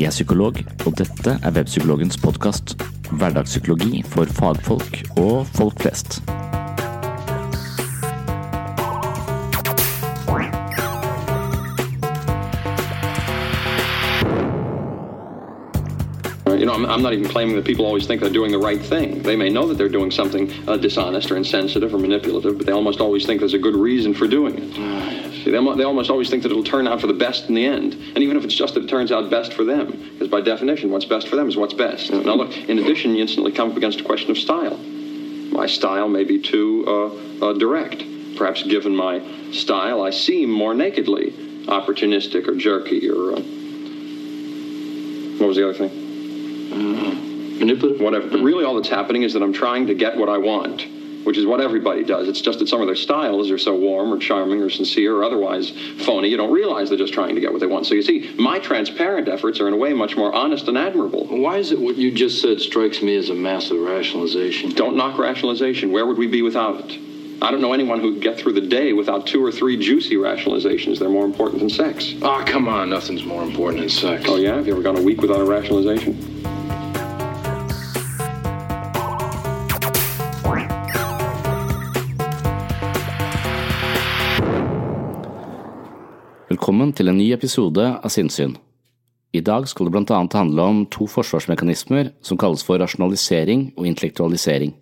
Jeg er psykolog, og dette er Webpsykologens podkast. Hverdagspsykologi for fagfolk og folk flest. You know, I'm, I'm not even claiming that people always think they're doing the right thing. They may know that they're doing something uh, dishonest or insensitive or manipulative, but they almost always think there's a good reason for doing it. They, they almost always think that it'll turn out for the best in the end. And even if it's just that it turns out best for them, because by definition, what's best for them is what's best. Now, look, in addition, you instantly come up against a question of style. My style may be too uh, uh, direct. Perhaps given my style, I seem more nakedly opportunistic or jerky or. Uh, what was the other thing? Manipulative? whatever. But really, all that's happening is that I'm trying to get what I want, which is what everybody does. It's just that some of their styles are so warm or charming or sincere or otherwise phony, you don't realize they're just trying to get what they want. So you see, my transparent efforts are in a way much more honest and admirable. Why is it what you just said strikes me as a massive rationalization? Don't knock rationalization. Where would we be without it? I don't know anyone who could get through the day without two or three juicy rationalizations. They're more important than sex. Ah, come on, nothing's more important than sex. Oh, yeah? Have you ever gone a week without a rationalization? Velkommen til en ny episode av Sinnsyn. I dag skal det blant handle om to forsvarsmekanismer som kalles for rasjonalisering og intellektualisering.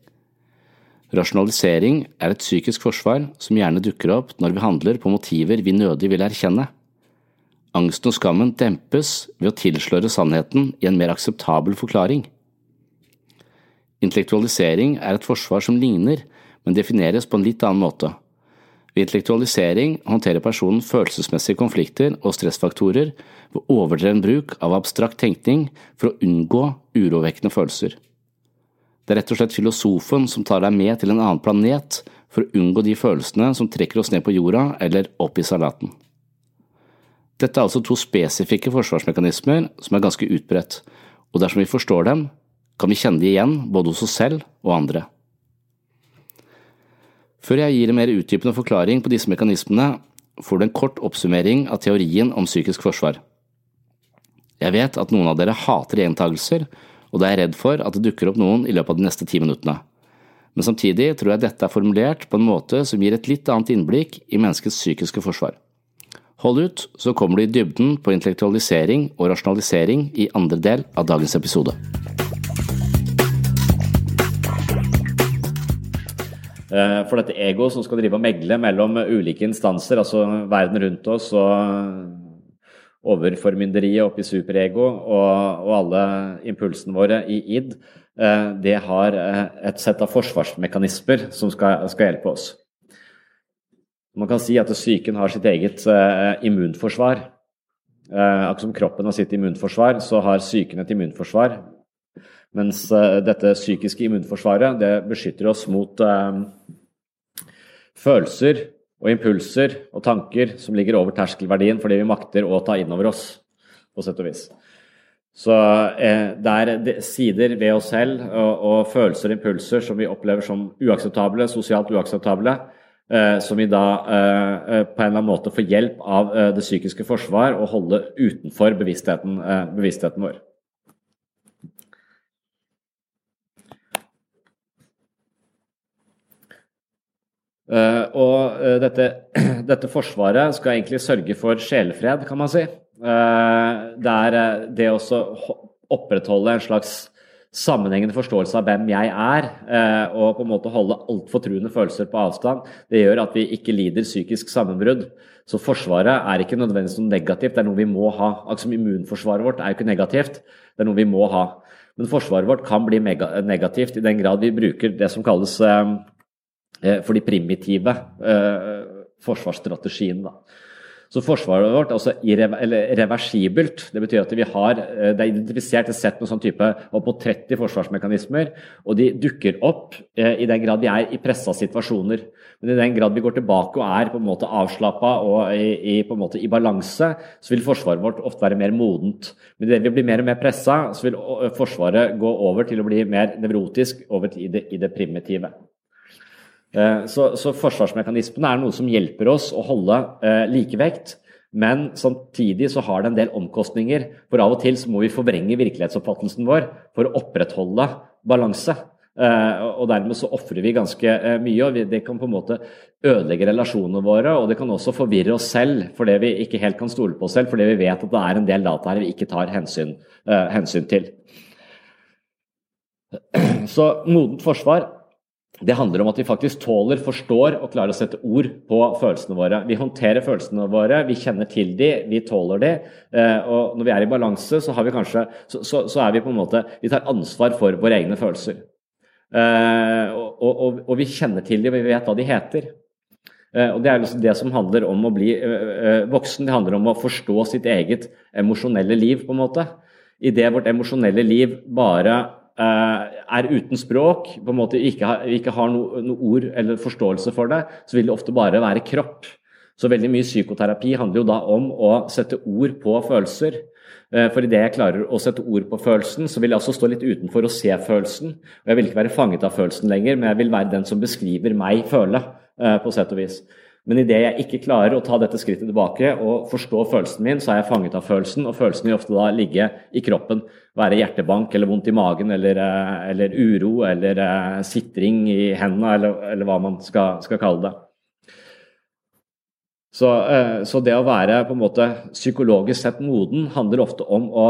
Rasjonalisering er et psykisk forsvar som gjerne dukker opp når vi handler på motiver vi nødig vil erkjenne. Angsten og skammen dempes ved å tilsløre sannheten i en mer akseptabel forklaring. Intellektualisering er et forsvar som ligner, men defineres på en litt annen måte. Ved intellektualisering håndterer personen følelsesmessige konflikter og stressfaktorer ved overdreven bruk av abstrakt tenkning for å unngå urovekkende følelser. Det er rett og slett filosofen som tar deg med til en annen planet for å unngå de følelsene som trekker oss ned på jorda eller opp i salaten. Dette er altså to spesifikke forsvarsmekanismer som er ganske utbredt, og dersom vi forstår dem, kan vi kjenne de igjen både hos oss selv og andre. Før jeg gir en mer utdypende forklaring på disse mekanismene, får du en kort oppsummering av teorien om psykisk forsvar. Jeg vet at noen av dere hater gjentagelser, og da er jeg redd for at det dukker opp noen i løpet av de neste ti minuttene. Men samtidig tror jeg dette er formulert på en måte som gir et litt annet innblikk i menneskets psykiske forsvar. Hold ut, så kommer du i dybden på intellektualisering og rasjonalisering i andre del av dagens episode. For dette egoet som skal drive og megle mellom ulike instanser, altså verden rundt oss og overformynderiet oppi superego og, og alle impulsene våre i id, eh, det har eh, et sett av forsvarsmekanismer som skal, skal hjelpe oss. Man kan si at psyken har sitt eget immunforsvar. Akkurat som kroppen har sitt immunforsvar, så har psyken et immunforsvar. Mens dette psykiske immunforsvaret det beskytter oss mot følelser og impulser og tanker som ligger over terskelverdien fordi vi makter å ta inn over oss, på sett og vis. Så eh, det er sider ved oss selv og, og, følelser og impulser som vi opplever som uakseptable, sosialt uakseptable, eh, som vi da eh, eh på en eller annen måte får hjelp av eh, det psykiske forsvar å holde utenfor bevisstheten, eh, bevisstheten vår. Og dette, dette forsvaret skal egentlig sørge for sjelefred, kan man si. Eh, det er eh, det å opprettholde en slags sammenhengende forståelse av hvem jeg er, eh, og på en måte holde altfor truende følelser på avstand, det gjør at vi ikke lider psykisk sammenbrudd. Så Forsvaret er ikke nødvendigvis noe negativt, det er noe vi må ha. Som immunforsvaret vårt er jo ikke negativt, det er noe vi må ha. Men forsvaret vårt kan bli negativt i den grad vi bruker det som kalles for de primitive forsvarsstrategiene. Så forsvaret vårt er også reversibelt. Det betyr at vi har, eh, det er identifisert et sett med sånn type opp mot 30 forsvarsmekanismer. Og de dukker opp eh, i den grad vi er i pressa situasjoner. Men i den grad vi går tilbake og er på en måte avslappa og i, i, på en måte i balanse, så vil forsvaret vårt ofte være mer modent. Men idet vi blir mer og mer pressa, så vil Forsvaret gå over til å bli mer nevrotisk, over til det, i det primitive. Eh, så, så forsvarsmekanismene er noe som hjelper oss å holde eh, likevekt. Men samtidig så har det en del omkostninger. For av og til så må vi forvrenge virkelighetsoppfattelsen vår for å opprettholde balanse. Eh, og dermed så ofrer vi ganske mye, og det kan på en måte ødelegge relasjonene våre. Og det kan også forvirre oss selv fordi vi ikke helt kan stole på oss selv, fordi vi vet at det er en del data her vi ikke tar hensyn, hensyn til. Så modent forsvar det handler om at vi faktisk tåler, forstår og klarer å sette ord på følelsene våre. Vi håndterer følelsene våre, vi kjenner til de, vi tåler de. Eh, og når vi er i balanse, så, kanskje, så, så, så er vi på en måte Vi tar ansvar for våre egne følelser. Eh, og, og, og, vi kjenner til de, og vi vet hva de heter. Eh, og Det er liksom det som handler om å bli voksen. Det handler om å forstå sitt eget emosjonelle liv, på en måte. Idet vårt emosjonelle liv bare er uten språk, på en måte ikke har, ikke har noe, noe, ord eller forståelse for det, så vil det ofte bare være kropp. Så veldig mye psykoterapi handler jo da om å sette ord på følelser. Eh, for idet jeg klarer å sette ord på følelsen, så vil jeg også stå litt utenfor og se følelsen. Og jeg vil ikke være fanget av følelsen lenger, men jeg vil være den som beskriver meg føle, eh, på sett og vis. Men idet jeg ikke klarer å ta dette skrittet tilbake og forstå følelsen min, så er jeg fanget av følelsen, og følelsen vil ofte da ligge i kroppen. Være hjertebank eller vondt i magen eller, eh, eller uro eller uh, sitring i hendene, eller, eller, hva man skal, skal kalle det. Så, uh, så, det å være på en måte psykologisk sett moden handler ofte om å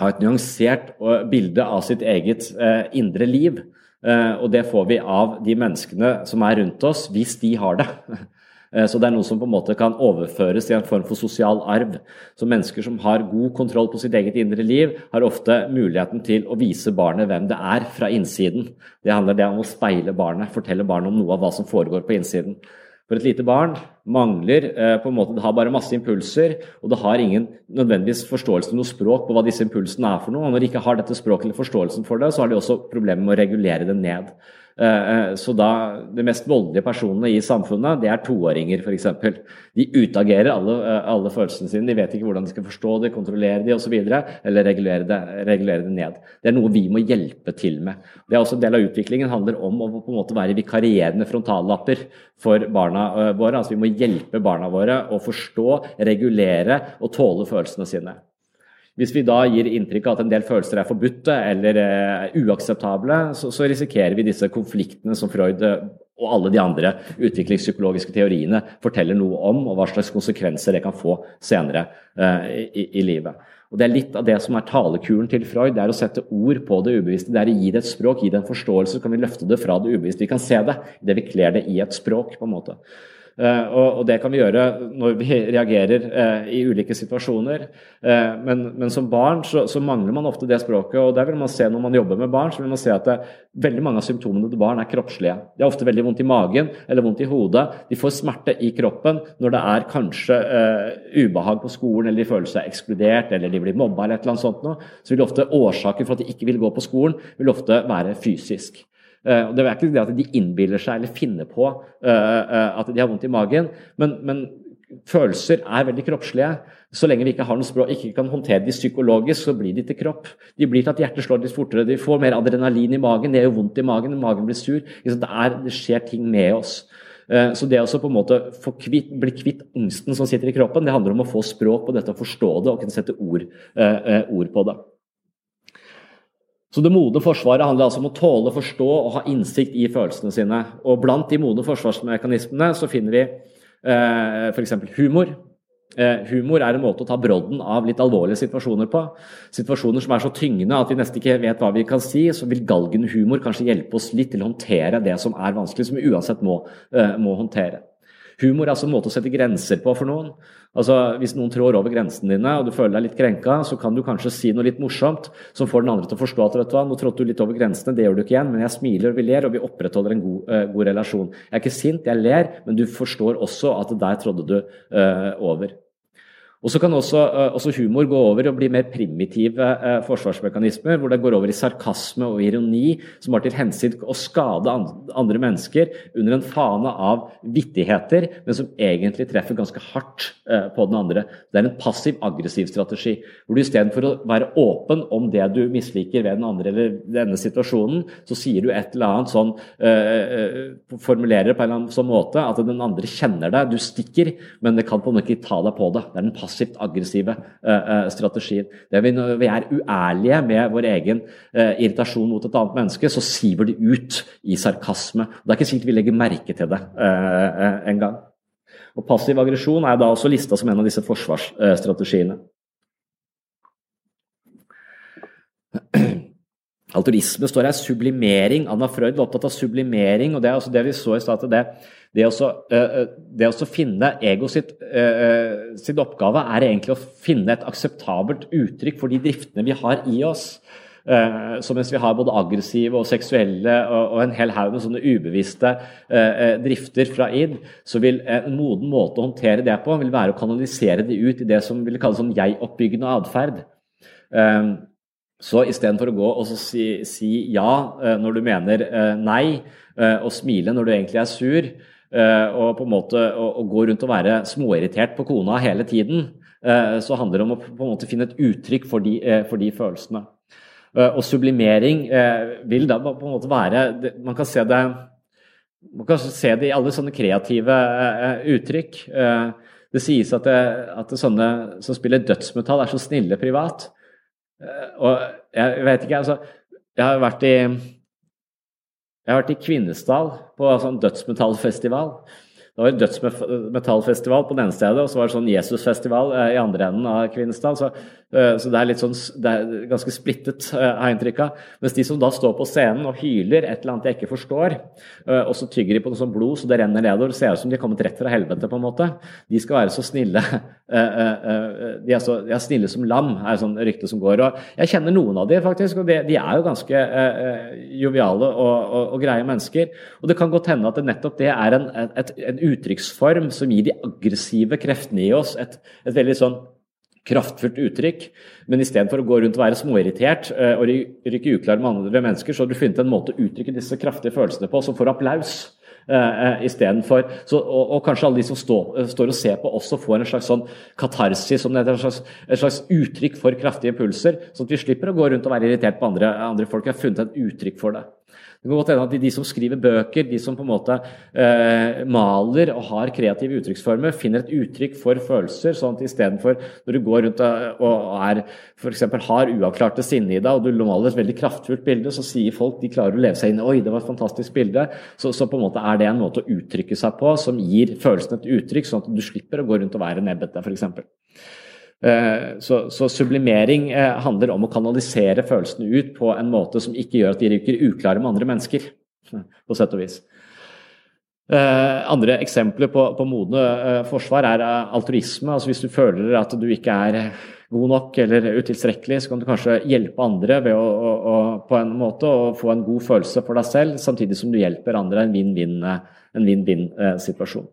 ha et nyansert bilde av sitt eget indre liv. Og det får vi av de menneskene som er rundt oss, hvis de har det. Eh, så det er noe som på en måte kan overføres i en form for sosial arv. Så mennesker som har god kontroll på sitt eget indre liv, har ofte muligheten til å vise barnet hvem det er fra innsiden. Det handler det om å speile barnet, fortelle barnet om noe av hva som foregår på innsiden. For et lite barn mangler eh, på en måte, Det har bare masse impulser, og det har ingen nødvendigvis forståelse til noe språk på hva disse impulsene er for noe. Og når de ikke har dette språket eller forståelsen for det, så har de også problemer med å regulere det ned. Eh, eh, så da, De mest voldelige personene i samfunnet det er toåringer f.eks. De utagerer alle, eh, alle, følelsene sine. De vet ikke hvordan de skal forstå det, kontrollere det osv. Eller regulere det, regulere det ned. Det er noe vi må hjelpe til med. Det er også En del av utviklingen handler om å på en måte være vikarierende frontallapper for barna våre. altså Vi må hjelpe barna våre å forstå, regulere og tåle følelsene sine. Hvis vi da gir inntrykk av at en del følelser er forbudte eller uh, uakseptable, så, så, risikerer vi disse konfliktene som Freud uh, og alle de andre utviklingspsykologiske teoriene forteller noe om, og hva slags konsekvenser det kan få senere uh, i, i, livet. Og Det er litt av det som er talekuren til Freud, det er å sette ord på det ubevisste. Det er å gi det et språk, gi det en forståelse, så kan vi løfte det fra det ubevisste. Vi kan se det idet vi kler det i et språk. på en måte. Eh, og, det kan vi gjøre når vi reagerer eh, i ulike situasjoner. Eh, men, men som barn så, så, mangler man ofte det språket. og der vil man se Når man jobber med barn, så vil man se at det, veldig mange av symptomene til barn er kroppslige. De har ofte veldig vondt i magen eller vondt i hodet. De får smerte i kroppen når det er kanskje uh, ubehag på skolen, eller de føler seg ekskludert, eller de blir mobba, eller et eller annet sånt noe. Så vil ofte årsaken for at de ikke vil gå på skolen, vil ofte være fysisk. Uh, det er ikke det at de innbiller seg eller finner på uh, uh, at de har vondt i magen, men, men, følelser er veldig kroppslige. Så lenge vi ikke har noe språk, ikke kan håndtere de psykologisk, så blir de til kropp. De blir til at hjertet slår litt fortere, de får mer adrenalin i magen, det gjør vondt i magen, magen blir sur. Det, er, det skjer ting med oss. Eh, så det å på en måte kvitt, bli kvitt angsten som sitter i kroppen, det handler om å få språk på dette, forstå det og kunne sette ord, eh, eh, ord på det. Så Det modne forsvaret handler altså om å tåle, forstå og ha innsikt i følelsene sine. Og Blant de modne forsvarsmekanismene så finner vi eh, f.eks. humor. Eh, humor er en måte å ta brodden av litt alvorlige situasjoner på. Situasjoner som er så tyngende at vi nesten ikke vet hva vi kan si. Så vil galgenhumor kanskje hjelpe oss litt til å håndtere det som er vanskelig, som vi uansett må, eh, må håndtere. Humor er altså en måte å sette grenser på for noen. Altså, Hvis noen trår over grensene dine og du føler deg litt krenka, så kan du kanskje si noe litt morsomt som får den andre til å forstå at vet du hva, nå trådte du litt over grensene, det gjør du ikke igjen, men jeg smiler og vi ler, og vi opprettholder en god, uh, god relasjon. Jeg er ikke sint, jeg ler, men du forstår også at der trådde du uh, over. Og så kan også, eh, også, humor gå over og bli mer primitive eh, forsvarsmekanismer, hvor det går over i sarkasme og ironi, som har til hensikt å skade andre mennesker under en fane av vittigheter, men som egentlig treffer ganske hardt eh, på den andre. Det er en passiv-aggressiv strategi, hvor du istedenfor å være åpen om det du misliker ved den andre eller denne situasjonen, så sier du et eller annet sånn Formulerer det på en eller annen sånn måte at den andre kjenner deg, du stikker, men det kan på en måte ikke ta deg på det. Det er den passiv passivt aggressive strategier. strategien. Det vi, når vi er uærlige med vår egen uh, irritasjon mot et annet menneske, så siver det ut i sarkasme. Det er ikke sikkert vi legger merke til det engang. Passiv aggresjon er da også lista som en av disse forsvarsstrategiene. Alturisme står her. Sublimering. Anna Freud var opptatt av sublimering. og Det er altså det vi så i stad. Det, det, å finne ego sitt, sin oppgave er egentlig å finne et akseptabelt uttrykk for de driftene vi har i oss. Så mens vi har både aggressive og seksuelle og, en hel haug med sånne ubevisste drifter fra id, så vil en moden måte å håndtere det på vil være å kanalisere det ut i det som vil kalles sånn jeg-oppbyggende atferd. Så istedenfor å gå og si, si, ja eh, når du mener eh, nei, eh, og smile når du egentlig er sur, og på en måte å, gå rundt og være småirritert på kona hele tiden, så handler det om å på en måte finne et uttrykk for de, for de følelsene. Og sublimering vil da på en måte være Man kan se det, kan se det i alle sånne kreative uttrykk. Det sies at, det, at det sånne som spiller dødsmetall, er så snille privat. Eh, og jeg vet ikke, altså Jeg har vært i jeg har vært i Kvinesdal på en sånn dødsmetallfestival. Det var dødsmetallfestival på den ene stedet, og så var det sånn Jesusfestival eh, i andre enden av Kvinesdal. Så, så, det er litt sånn, det er ganske splittet, eh, har jeg inntrykk av. Mens de som da står på scenen og hyler et eller annet jeg ikke forstår, og så tygger de på noe sånt blod så det renner nedover, ser ut som de har kommet rett fra helvete, på en måte. De skal være så snille. De er, så, de er snille som lam, er et sånt rykte som går. Og jeg kjenner noen av de faktisk, og de, de er jo ganske joviale og, og, og, greie mennesker. Og det kan godt hende at det nettopp det er en, et, en uttrykksform som gir de aggressive kreftene i oss et, et veldig sånn kraftfullt uttrykk. Men istedenfor å gå rundt og være småirritert uh, og rykke uklar med andre mennesker, så har du funnet en måte å uttrykke disse kraftige følelsene på som får applaus. Uh, istedenfor og, og, kanskje alle de som stå, står og ser på, også får en slags sånn katarsis, som det heter, en slags, en slags uttrykk for kraftige impulser. Sånn at vi slipper å gå rundt og være irritert på andre, andre folk. Vi har funnet et uttrykk for det. Det kan godt hende at de, som skriver bøker, de som på en måte eh, maler og har kreative uttrykksformer, finner et uttrykk for følelser. sånn at istedenfor når du går rundt og er, f.eks. har uavklarte sinne i deg, og du maler et veldig kraftfullt bilde, så sier folk de klarer å leve seg inn Oi, det var et fantastisk bilde. Så, så, på en måte er det en måte å uttrykke seg på som gir følelsen et uttrykk, sånn at du slipper å gå rundt og være nebbete, f.eks. Eh, så, så, sublimering eh, handler om å kanalisere følelsene ut på en måte som ikke gjør at de ryker uklare med andre mennesker, på sett og vis. Eh, andre eksempler på, på modne forsvar er altruisme. altså Hvis du føler at du ikke er god nok eller utilstrekkelig, så kan du kanskje hjelpe andre ved å, å, å, på en måte å få en god følelse for deg selv, samtidig som du hjelper andre. En vinn-vinn-situasjon.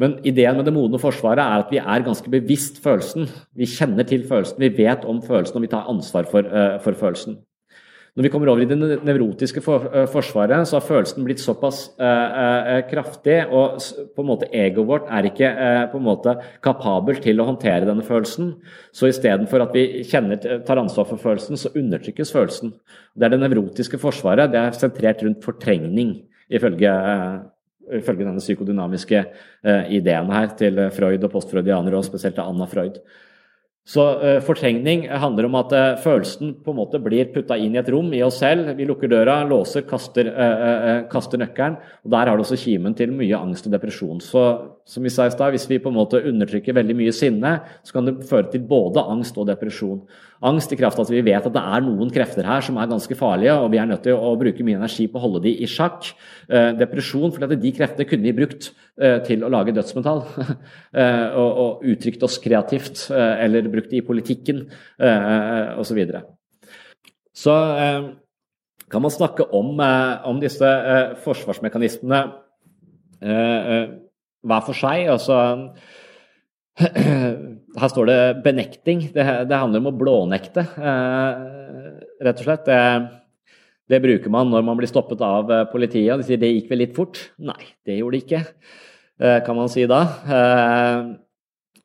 Men ideen med det modne forsvaret er at vi er ganske bevisst følelsen. Vi kjenner til følelsen, vi vet om følelsen og vi tar ansvar for, uh, for følelsen. Når vi kommer over i det nevrotiske uh, forsvaret, så har følelsen blitt såpass uh, kraftig, og på en måte egoet vårt er ikke på en måte kapabel til å håndtere denne følelsen. Så istedenfor at vi kjenner, tar ansvar for følelsen, så undertrykkes følelsen. Det er det nevrotiske forsvaret. Det er sentrert rundt fortrengning, ifølge ifølge denne psykodynamiske eh, ideen her til Freud og postfreudianere, og spesielt til Anna Freud. Så uh, fortrengning handler om at uh, følelsen på en måte blir putta inn i et rom i oss selv. Vi lukker døra, låser, kaster, uh, kaster nøkkelen. og Der har det også kimen til mye angst og depresjon. Så som vi sa i stad, Hvis vi på en måte undertrykker veldig mye sinne, så kan det føre til både angst og depresjon. Angst i kraft av at vi vet at det er noen krefter her som er ganske farlige, og vi er nødt til å bruke mye energi på å holde de i sjakk. Eh, depresjon, for de kreftene kunne vi brukt eh, til å lage dødsmetall. eh, og, uttrykt oss kreativt, eller brukt det i politikken, osv. Så, videre. så kan man snakke om, om disse forsvarsmekanismene hver for seg. altså her står det 'benekting'. Det, det handler om å blånekte, eh, rett og slett. Det, det, bruker man når man blir stoppet av eh, politiet. De sier 'det gikk vel litt fort'? Nei, det gjorde det ikke, eh, kan man si da.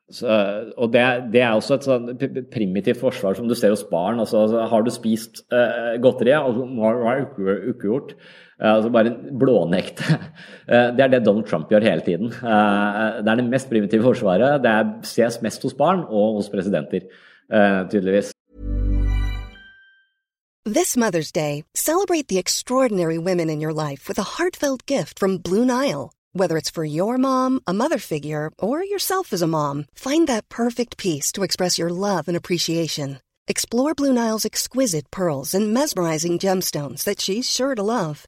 Så, og det, det, er også et sånn primitivt forsvar som du ser hos barn. Altså, har du spist eh, godteri, Og hva du ikke Eh, altså bare blånekte. Eh, det er det Donald Trump gjør hele tiden. Eh, det er det mest primitive forsvaret. Det er, ses mest hos barn og hos presidenter, tydeligvis. This Mother's Day, celebrate the extraordinary women in your life with a heartfelt gift from Blue Nile. Whether it's for your mom, a mother figure, or yourself as a mom, find that perfect piece to express your love and appreciation. Explore Blue Nile's exquisite pearls and mesmerizing gemstones that she's sure to love.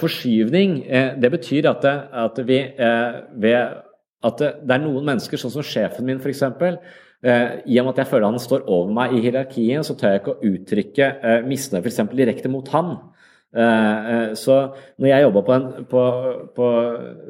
Forskyvning, eh, det betyr at, det, at vi eh, ved at det, er noen mennesker, sånn som sjefen min f.eks. Eh, I og med at jeg føler han står over meg i hierarkiet, så tør jeg ikke å uttrykke eh, misnøye f.eks. direkte mot han. Eh, eh, så når jeg jobba på, på, på,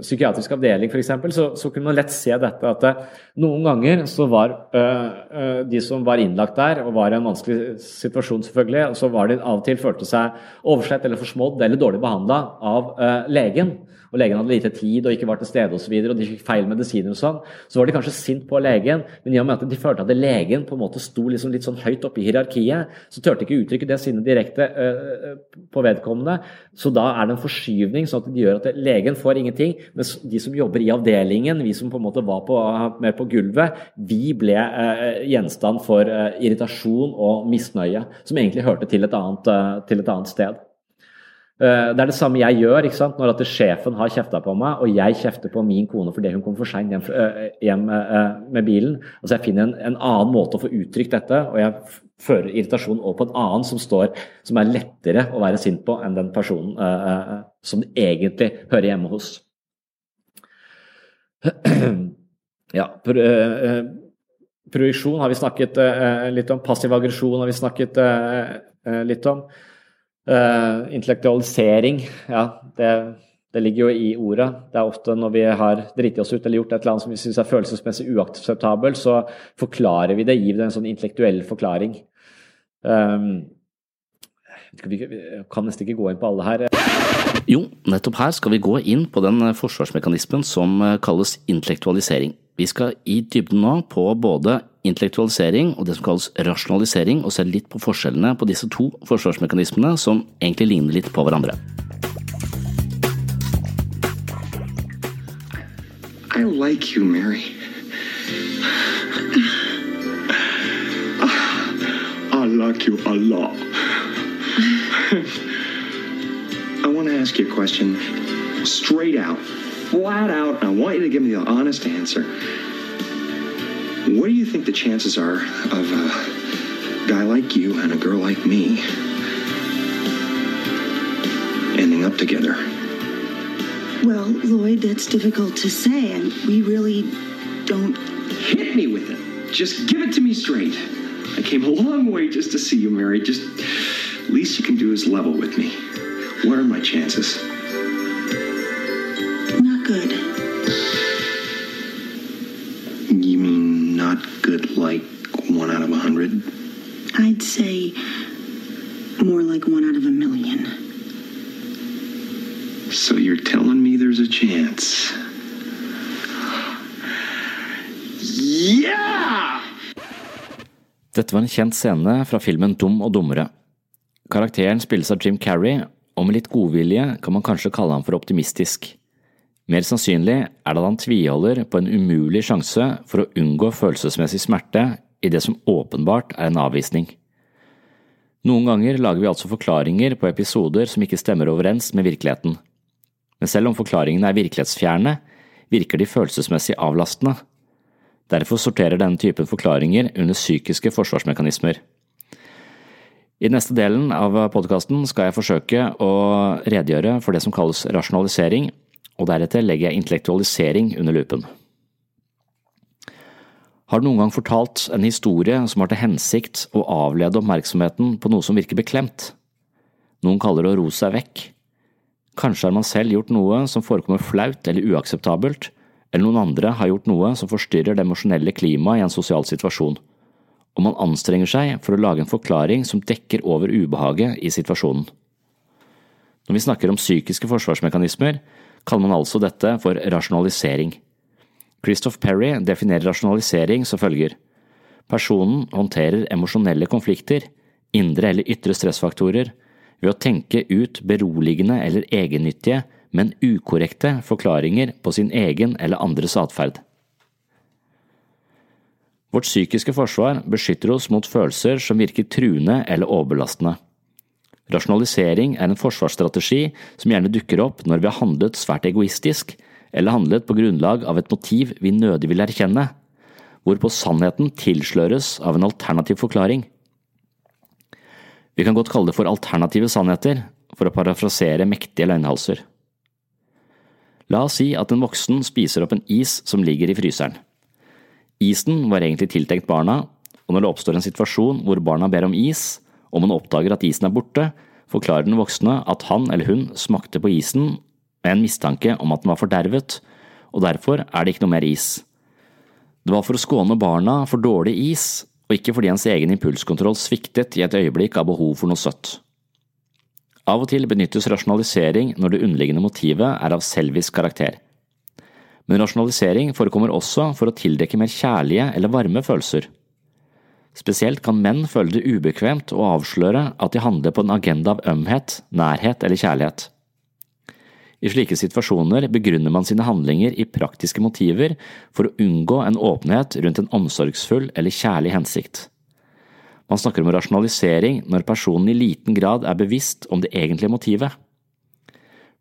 psykiatrisk avdeling f.eks., så, så kunne man lett se dette at eh, noen ganger så var uh, de som var innlagt der, og var i en vanskelig situasjon, selvfølgelig, så var de av og til følte seg oversett eller forsmådd eller dårlig behandla av legen og legen hadde lite tid og ikke var til stede osv., og, så videre, og de fikk feil medisiner og sånn, så var de kanskje sint på legen, men i og med at de følte at legen på en måte sto liksom litt sånn høyt oppe i hierarkiet, så turte ikke uttrykke det sinnet direkte øh, på vedkommende. Så da er det en forskyvning, sånn at det gjør at legen får ingenting, mens de som jobber i avdelingen, vi som på en måte var på, mer på gulvet, vi ble øh, gjenstand for øh, irritasjon og misnøye, som egentlig hørte til et annet, til et annet sted. Eh, det er det samme jeg gjør ikke sant? når at sjefen har kjefta på meg, og jeg kjefter på min kone fordi hun kom for seint hjem, eh, hjem, eh, med bilen. Altså Jeg finner en, en, annen måte å få uttrykt dette, og jeg fører irritasjonen over på en annen som, står, som er lettere å være sint på enn den personen som som egentlig hører hjemme hos. Ja, pro, Projeksjon har vi snakket litt om. Passiv aggresjon har vi snakket litt om. Uh, intellektualisering, ja, det, det, ligger jo i ordet. Det er ofte når vi har driti oss ut eller gjort et eller annet som vi syns er følelsesmessig uakseptabelt, så forklarer vi det, gir det en sånn intellektuell forklaring. Um, Vi kan nesten ikke gå inn på alle her. Jo, nettopp her skal vi gå inn på den forsvarsmekanismen som kalles intellektualisering. Vi skal i dybden nå på både intellektualisering og det som kalles rasjonalisering, og se litt på forskjellene på disse to forsvarsmekanismene som egentlig ligner litt på hverandre. I like you, Mary. I like you a lot. I want to ask you a question straight out, flat out. I want you to give me the honest answer. What do you think the chances are of a guy like you and a girl like me ending up together? Well, Lloyd, that's difficult to say, and we really don't. Hit me with it. Just give it to me straight. I came a long way just to see you, Mary. Just least you can do is level with me. What are my chances? Good like one out of a hundred? I'd say more like one out of a million. So you're telling me there's a chance? Yeah! Dette var en kjent scene fra filmen Dum og dummere. Karakteren spilles av Jim Carrey, og med litt godvilje kan man kanskje kalle ham for optimistisk. Mer sannsynlig er det at han tviholder på en umulig sjanse for å unngå følelsesmessig smerte i det som åpenbart er en avvisning. Noen ganger lager vi altså forklaringer på episoder som ikke stemmer overens med virkeligheten. Men selv om forklaringene er virkelighetsfjerne, virker de følelsesmessig avlastende. Derfor sorterer denne typen forklaringer under psykiske forsvarsmekanismer. I neste delen av podkasten skal jeg forsøke å redegjøre for det som kalles rasjonalisering, og deretter legger jeg intellektualisering under lupen. Har du noen gang fortalt en historie som har til hensikt å avlede oppmerksomheten på noe som virker beklemt? Noen kaller det å ro seg vekk. Kanskje har man selv gjort noe som forekommer flaut eller uakseptabelt, eller noen andre har gjort noe som forstyrrer det emosjonelle klimaet i en sosial situasjon, og man anstrenger seg for å lage en forklaring som dekker over ubehaget i situasjonen. Når vi snakker om psykiske forsvarsmekanismer, kaller man altså dette for rasjonalisering. Christoph Perry definerer rasjonalisering som følger. Personen håndterer emosjonelle konflikter, indre eller ytre stressfaktorer, ved å tenke ut beroligende eller egennyttige, men ukorrekte forklaringer på sin egen eller andres atferd. Vårt psykiske forsvar beskytter oss mot følelser som virker truende eller overbelastende. Rasjonalisering er en forsvarsstrategi som gjerne dukker opp når vi har handlet svært egoistisk, eller handlet på grunnlag av et motiv vi nødig vil erkjenne, hvorpå sannheten tilsløres av en alternativ forklaring. Vi kan godt kalle det for alternative sannheter, for å parafrasere mektige løgnhalser. La oss si at en voksen spiser opp en is som ligger i fryseren. Isen var egentlig tiltenkt barna, og når det oppstår en situasjon hvor barna ber om is, og man oppdager at isen er borte, forklarer den voksne at han eller hun smakte på isen med en mistanke om at den var fordervet, og derfor er det ikke noe mer is. Det var for å skåne barna for dårlig is, og ikke fordi hans egen impulskontroll sviktet i et øyeblikk av behov for noe søtt. Av og til benyttes rasjonalisering når det underliggende motivet er av selvisk karakter. Men rasjonalisering forekommer også for å tildekke mer kjærlige eller varme følelser. Spesielt kan menn føle det ubekvemt å avsløre at de handler på en agenda av ømhet, nærhet eller kjærlighet. I slike situasjoner begrunner man sine handlinger i praktiske motiver for å unngå en åpenhet rundt en omsorgsfull eller kjærlig hensikt. Man snakker om rasjonalisering når personen i liten grad er bevisst om det egentlige motivet.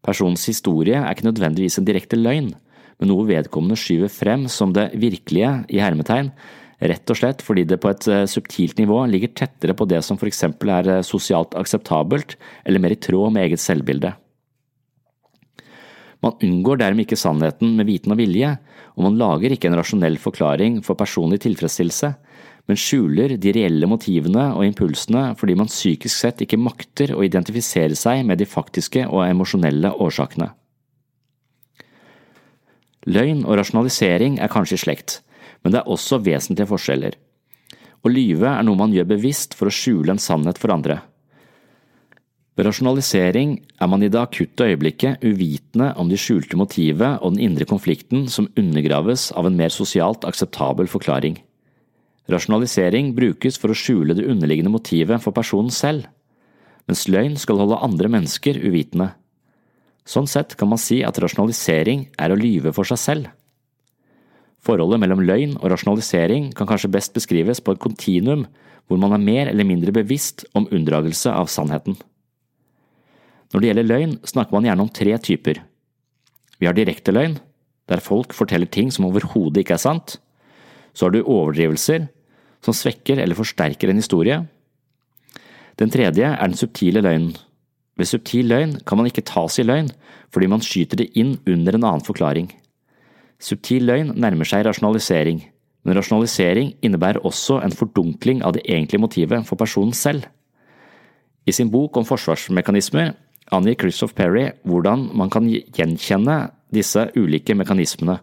Personens historie er ikke nødvendigvis en direkte løgn, men noe vedkommende skyver frem som det virkelige i hermetegn, rett og slett fordi det på et eh, subtilt nivå ligger tettere på det som for eksempel er eh, sosialt akseptabelt eller mer i tråd med eget selvbilde. Man unngår dermed ikke sannheten med viten og vilje, og man lager ikke en rasjonell forklaring for personlig tilfredsstillelse, men skjuler de reelle motivene og impulsene fordi man psykisk sett ikke makter å identifisere seg med de faktiske og emosjonelle årsakene. Løgn og rasjonalisering er kanskje i slekt, men det er også vesentlige forskjeller. Å lyve er noe man gjør bevisst for å skjule en sannhet for andre. Ved rasjonalisering er man i det akutte øyeblikket uvitende om de skjulte motivet og den indre konflikten som undergraves av en mer sosialt akseptabel forklaring. Rasjonalisering brukes for å skjule det underliggende motivet for personen selv, mens løgn skal holde andre mennesker uvitende. Sånn sett kan man si at rasjonalisering er å lyve for seg selv. Forholdet mellom løgn og rasjonalisering kan kanskje best beskrives på et kontinuum hvor man er mer eller mindre bevisst om unndragelse av sannheten. Når det gjelder løgn, snakker man gjerne om tre typer. Vi har direkte løgn, der folk forteller ting som overhodet ikke er sant. Så har du overdrivelser, som svekker eller forsterker en historie. Den tredje er den subtile løgnen. Ved subtil løgn kan man ikke tas i løgn, fordi man skyter det inn under en annen forklaring. Subtil løgn nærmer seg rasjonalisering, men rasjonalisering innebærer også en fordunkling av det egentlige motivet for personen selv. I sin bok om forsvarsmekanismer angir Christoph Perry hvordan man kan gjenkjenne disse ulike mekanismene,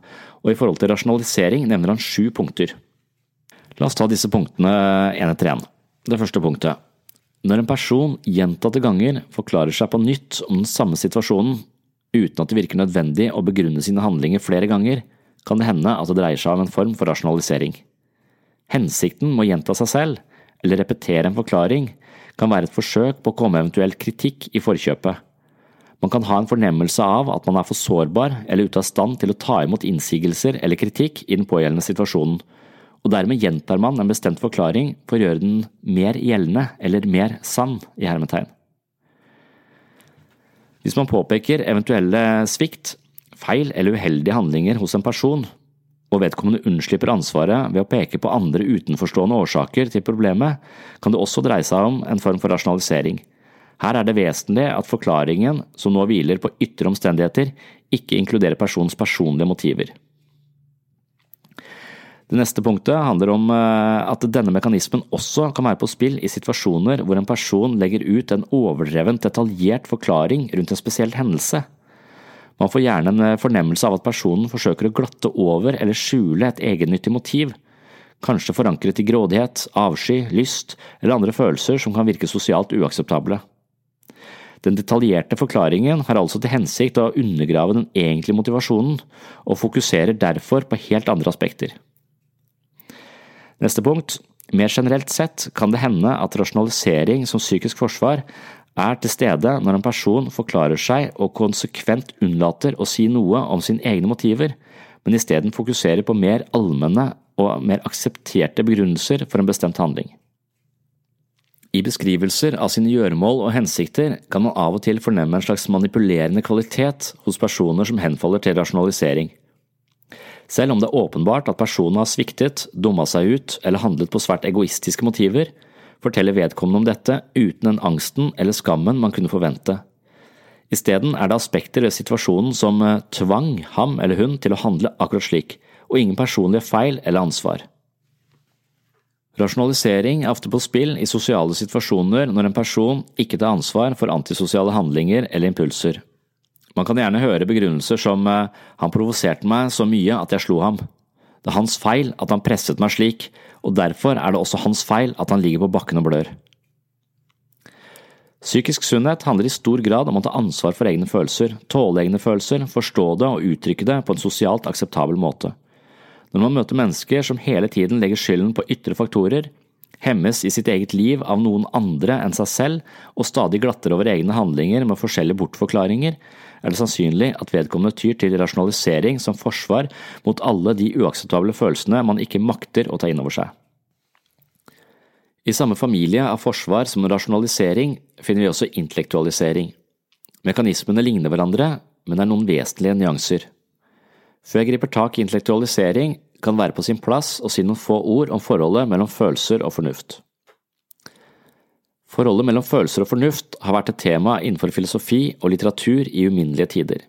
og i forhold til rasjonalisering nevner han sju punkter. La oss ta disse punktene én etter én. Det første punktet. Når en person gjentatte ganger forklarer seg på nytt om den samme situasjonen, uten at det virker nødvendig å begrunne sine handlinger flere ganger, kan det hende at det dreier seg om en form for rasjonalisering. Hensikten med å gjenta seg selv, eller repetere en forklaring, kan være et forsøk på å komme eventuell kritikk i forkjøpet. Man kan ha en fornemmelse av at man er for sårbar eller ute av stand til å ta imot innsigelser eller kritikk i den pågjeldende situasjonen, og dermed gjentar man en bestemt forklaring for å gjøre den mer gjeldende eller mer sann i hermetegn. Hvis man påpeker eventuelle svikt, feil eller uheldige handlinger hos en person, og vedkommende unnslipper ansvaret ved å peke på andre utenforstående årsaker til problemet, kan det også dreie seg om en form for rasjonalisering. Her er det vesentlig at forklaringen, som nå hviler på ytre omstendigheter, ikke inkluderer personens personlige motiver. Det neste punktet handler om eh, at denne mekanismen også kan være på spill i situasjoner hvor en person legger ut en overdrevent detaljert forklaring rundt en spesiell hendelse. Man får gjerne en eh, fornemmelse av at personen forsøker å glatte over eller skjule et egennyttig motiv, kanskje forankret i grådighet, avsky, lyst eller andre følelser som kan virke sosialt uakseptable. Den detaljerte forklaringen har altså til hensikt å undergrave den egentlige motivasjonen, og fokuserer derfor på helt andre aspekter. Neste punkt. Mer generelt sett kan det hende at rasjonalisering som psykisk forsvar er til stede når en person forklarer seg og konsekvent unnlater å si noe om sine egne motiver, men isteden fokuserer på mer allmenne og mer aksepterte begrunnelser for en bestemt handling. I beskrivelser av sine gjøremål og hensikter kan man av og til fornemme en slags manipulerende kvalitet hos personer som henfaller til rasjonalisering. Selv om det er åpenbart at personen har sviktet, dumma seg ut eller handlet på svært egoistiske motiver, forteller vedkommende om dette uten den angsten eller skammen man kunne forvente. Isteden er det aspekter ved situasjonen som eh, tvang ham eller hun til å handle akkurat slik, og ingen personlige feil eller ansvar. Rasjonalisering er ofte på spill i sosiale situasjoner når en person ikke tar ansvar for antisosiale handlinger eller impulser. Man kan gjerne høre begrunnelser som eh, han provoserte meg så mye at jeg slo ham. Det er hans feil at han presset meg slik, og derfor er det også hans feil at han ligger på bakken og blør. Psykisk sunnhet handler i stor grad om å ta ansvar for egne følelser, tåle egne følelser, forstå det og uttrykke det på en sosialt akseptabel måte. Når man møter mennesker som hele tiden legger skylden på ytre faktorer, hemmes i sitt eget liv av noen andre enn seg selv og stadig glatter over egne handlinger med forskjellige bortforklaringer, er det sannsynlig at vedkommende tyr til rasjonalisering som forsvar mot alle de uakseptable følelsene man ikke makter å ta inn over seg. I samme familie av forsvar som rasjonalisering finner vi også intellektualisering. Mekanismene ligner hverandre, men er noen vesentlige nyanser. Før jeg griper tak i intellektualisering, kan være på sin plass å si noen få ord om forholdet mellom følelser og fornuft. Forholdet mellom følelser og fornuft har vært et tema innenfor filosofi og litteratur i uminnelige tider.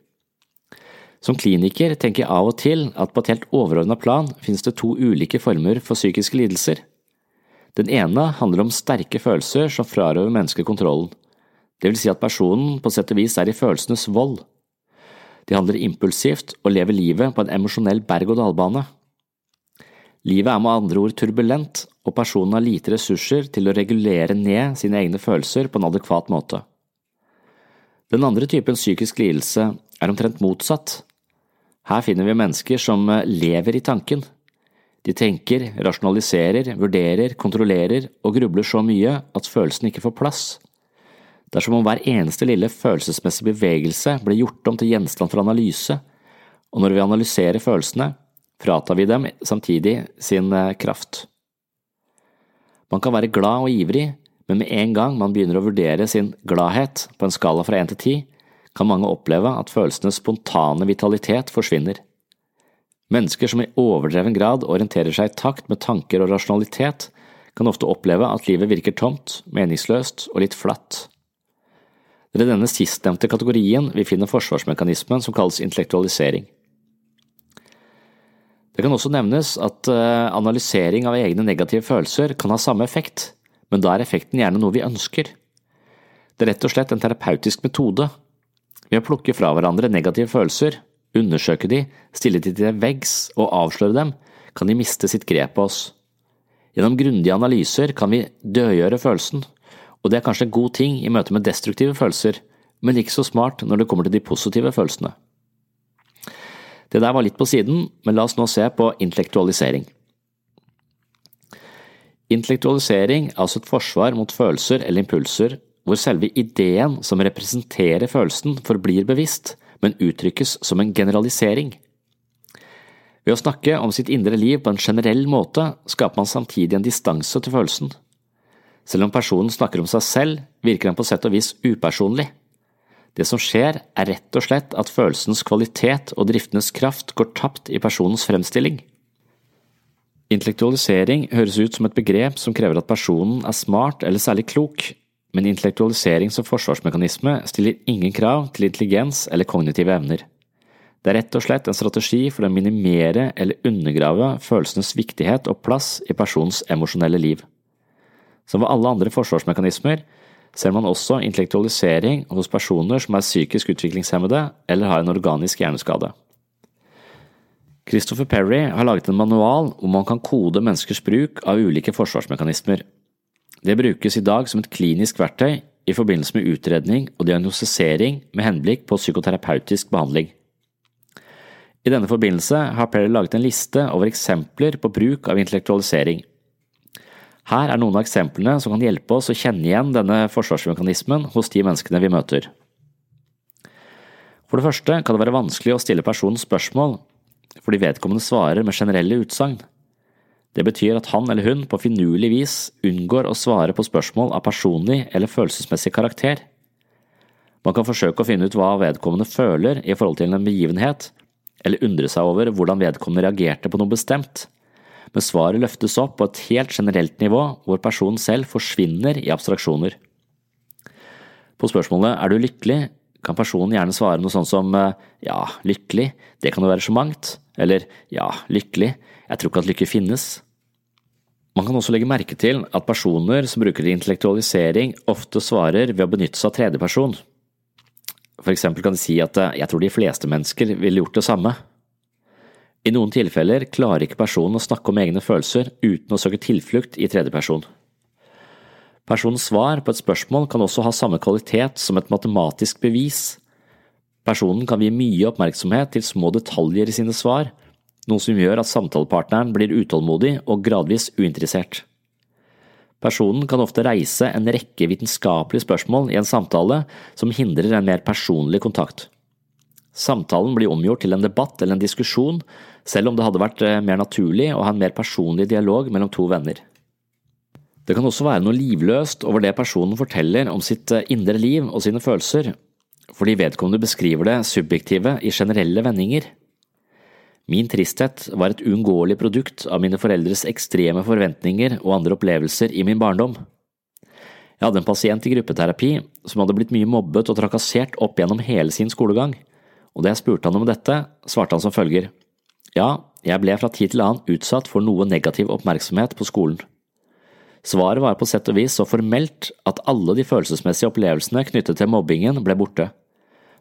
Som kliniker tenker jeg av og til at på et helt overordnet plan finnes det to ulike former for psykiske lidelser. Den ene handler om sterke følelser som frarøver mennesket kontrollen, det vil si at personen på sett og vis er i følelsenes vold. De handler impulsivt og lever livet på en emosjonell berg-og-dal-bane. Livet er med andre ord turbulent, og personen har lite ressurser til å regulere ned sine egne følelser på en adekvat måte. Den andre typen psykisk lidelse er omtrent motsatt. Her finner vi mennesker som lever i tanken. De tenker, rasjonaliserer, vurderer, kontrollerer og grubler så mye at følelsen ikke får plass. Det er som om hver eneste lille følelsesmessige bevegelse blir gjort om til gjenstand for analyse, og når vi analyserer følelsene, fratar vi dem samtidig sin eh, kraft. Man kan være glad og ivrig, men med en gang man begynner å vurdere sin gladhet på en skala fra én til ti, kan mange oppleve at følelsenes spontane vitalitet forsvinner. Mennesker som i overdreven grad orienterer seg i takt med tanker og rasjonalitet, kan ofte oppleve at livet virker tomt, meningsløst og litt flatt. Det er i denne sistnevnte kategorien vi finner forsvarsmekanismen som kalles intellektualisering. Det kan også nevnes at eh, analysering av egne negative følelser kan ha samme effekt, men da er effekten gjerne noe vi ønsker. Det er rett og slett en terapeutisk metode. Ved å plukke fra hverandre negative følelser, undersøke de, stille de til veggs og avsløre dem, kan de miste sitt grep på oss. Gjennom grundige analyser kan vi dødgjøre følelsen, og det er kanskje en god ting i møte med destruktive følelser, men ikke så smart når det kommer til de positive følelsene. Det der var litt på siden, men la oss nå se på intellektualisering. Intellektualisering er altså et forsvar mot følelser eller impulser hvor selve ideen som representerer følelsen forblir bevisst, men uttrykkes som en generalisering. Ved å snakke om sitt indre liv på en generell måte skaper man samtidig en distanse til følelsen. Selv om personen snakker om seg selv, virker han på sett og vis upersonlig. Det som skjer, er rett og slett at følelsens kvalitet og driftenes kraft går tapt i personens fremstilling. Intellektualisering høres ut som et begrep som krever at personen er smart eller særlig klok, men intellektualisering som forsvarsmekanisme stiller ingen krav til intelligens eller kognitive evner. Det er rett og slett en strategi for å minimere eller undergrave følelsenes viktighet og plass i personens emosjonelle liv. Som ved alle andre forsvarsmekanismer ser man også intellektualisering hos personer som er psykisk utviklingshemmede eller har en organisk hjerneskade. Christopher Perry har laget en manual hvor man kan kode menneskers bruk av ulike forsvarsmekanismer. Det brukes i dag som et klinisk verktøy i forbindelse med utredning og diagnostisering med henblikk på psykoterapeutisk behandling. I denne forbindelse har Perry laget en liste over eksempler på bruk av intellektualisering. Her er noen av eksemplene som kan hjelpe oss å kjenne igjen denne forsvarsmekanismen hos de menneskene vi møter. For det første kan det være vanskelig å stille personen spørsmål fordi vedkommende svarer med generelle utsagn. Det betyr at han eller hun på finurlig vis unngår å svare på spørsmål av personlig eller følelsesmessig karakter. Man kan forsøke å finne ut hva vedkommende føler i forhold til en begivenhet, eller undre seg over hvordan vedkommende reagerte på noe bestemt men svaret løftes opp på et helt generelt nivå hvor personen selv forsvinner i abstraksjoner. På spørsmålet er du lykkelig, kan personen gjerne svare noe sånt som ja, lykkelig, det kan jo være så mangt, eller ja, lykkelig, jeg tror ikke at lykke finnes. Man kan også legge merke til at personer som bruker intellektualisering, ofte svarer ved å benytte seg av tredjeperson. For eksempel kan de si at jeg tror de fleste mennesker ville gjort det samme. I noen tilfeller klarer ikke personen å snakke om egne følelser uten å søke tilflukt i tredjeperson. Personens svar på et spørsmål kan også ha samme kvalitet som et matematisk bevis. Personen kan vie mye oppmerksomhet til små detaljer i sine svar, noe som gjør at samtalepartneren blir utålmodig og gradvis uinteressert. Personen kan ofte reise en rekke vitenskapelige spørsmål i en samtale som hindrer en mer personlig kontakt. Samtalen blir omgjort til en debatt eller en diskusjon selv om det hadde vært eh, mer naturlig å ha en mer personlig dialog mellom to venner. Det kan også være noe livløst over det personen forteller om sitt eh, indre liv og sine følelser, fordi vedkommende beskriver det subjektive i generelle vendinger. Min tristhet var et uunngåelig produkt av mine foreldres ekstreme forventninger og andre opplevelser i min barndom. Jeg hadde en pasient i gruppeterapi som hadde blitt mye mobbet og trakassert opp gjennom hele sin skolegang, og da jeg spurte han om dette, svarte han som følger. Ja, jeg ble fra tid til annen utsatt for noe negativ oppmerksomhet på skolen. Svaret var på sett og vis så formelt at alle de følelsesmessige opplevelsene knyttet til mobbingen ble borte.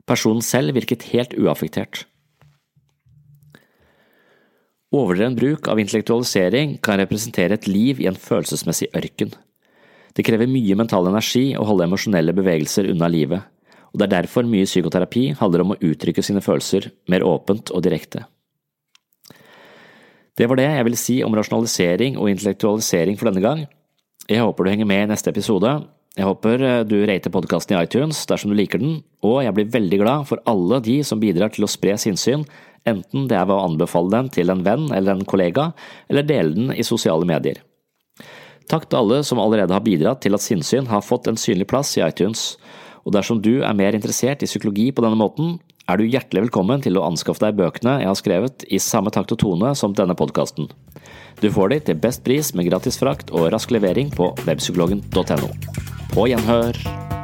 Personen selv virket helt uaffektert. Overdreven bruk av intellektualisering kan representere et liv i en følelsesmessig ørken. Det krever mye mental energi å holde emosjonelle bevegelser unna livet, og det er derfor mye psykoterapi handler om å uttrykke sine følelser mer åpent og direkte. Det var det jeg ville si om rasjonalisering og intellektualisering for denne gang. Jeg håper du henger med i neste episode. Jeg håper eh, du rater podkasten i iTunes dersom du liker den, og jeg blir veldig glad for alle de som bidrar til å spre sinnssyn, enten det er ved å anbefale den til en venn eller en kollega, eller dele den i sosiale medier. Takk til alle som allerede har bidratt til at sinnssyn har fått en synlig plass i iTunes, og dersom du er mer interessert i psykologi på denne måten, er du hjertelig velkommen til å anskaffe deg bøkene jeg har skrevet i samme takt og tone som denne podkasten. Du får de til best pris med gratis frakt og rask levering på webpsykologen.no. På gjenhør!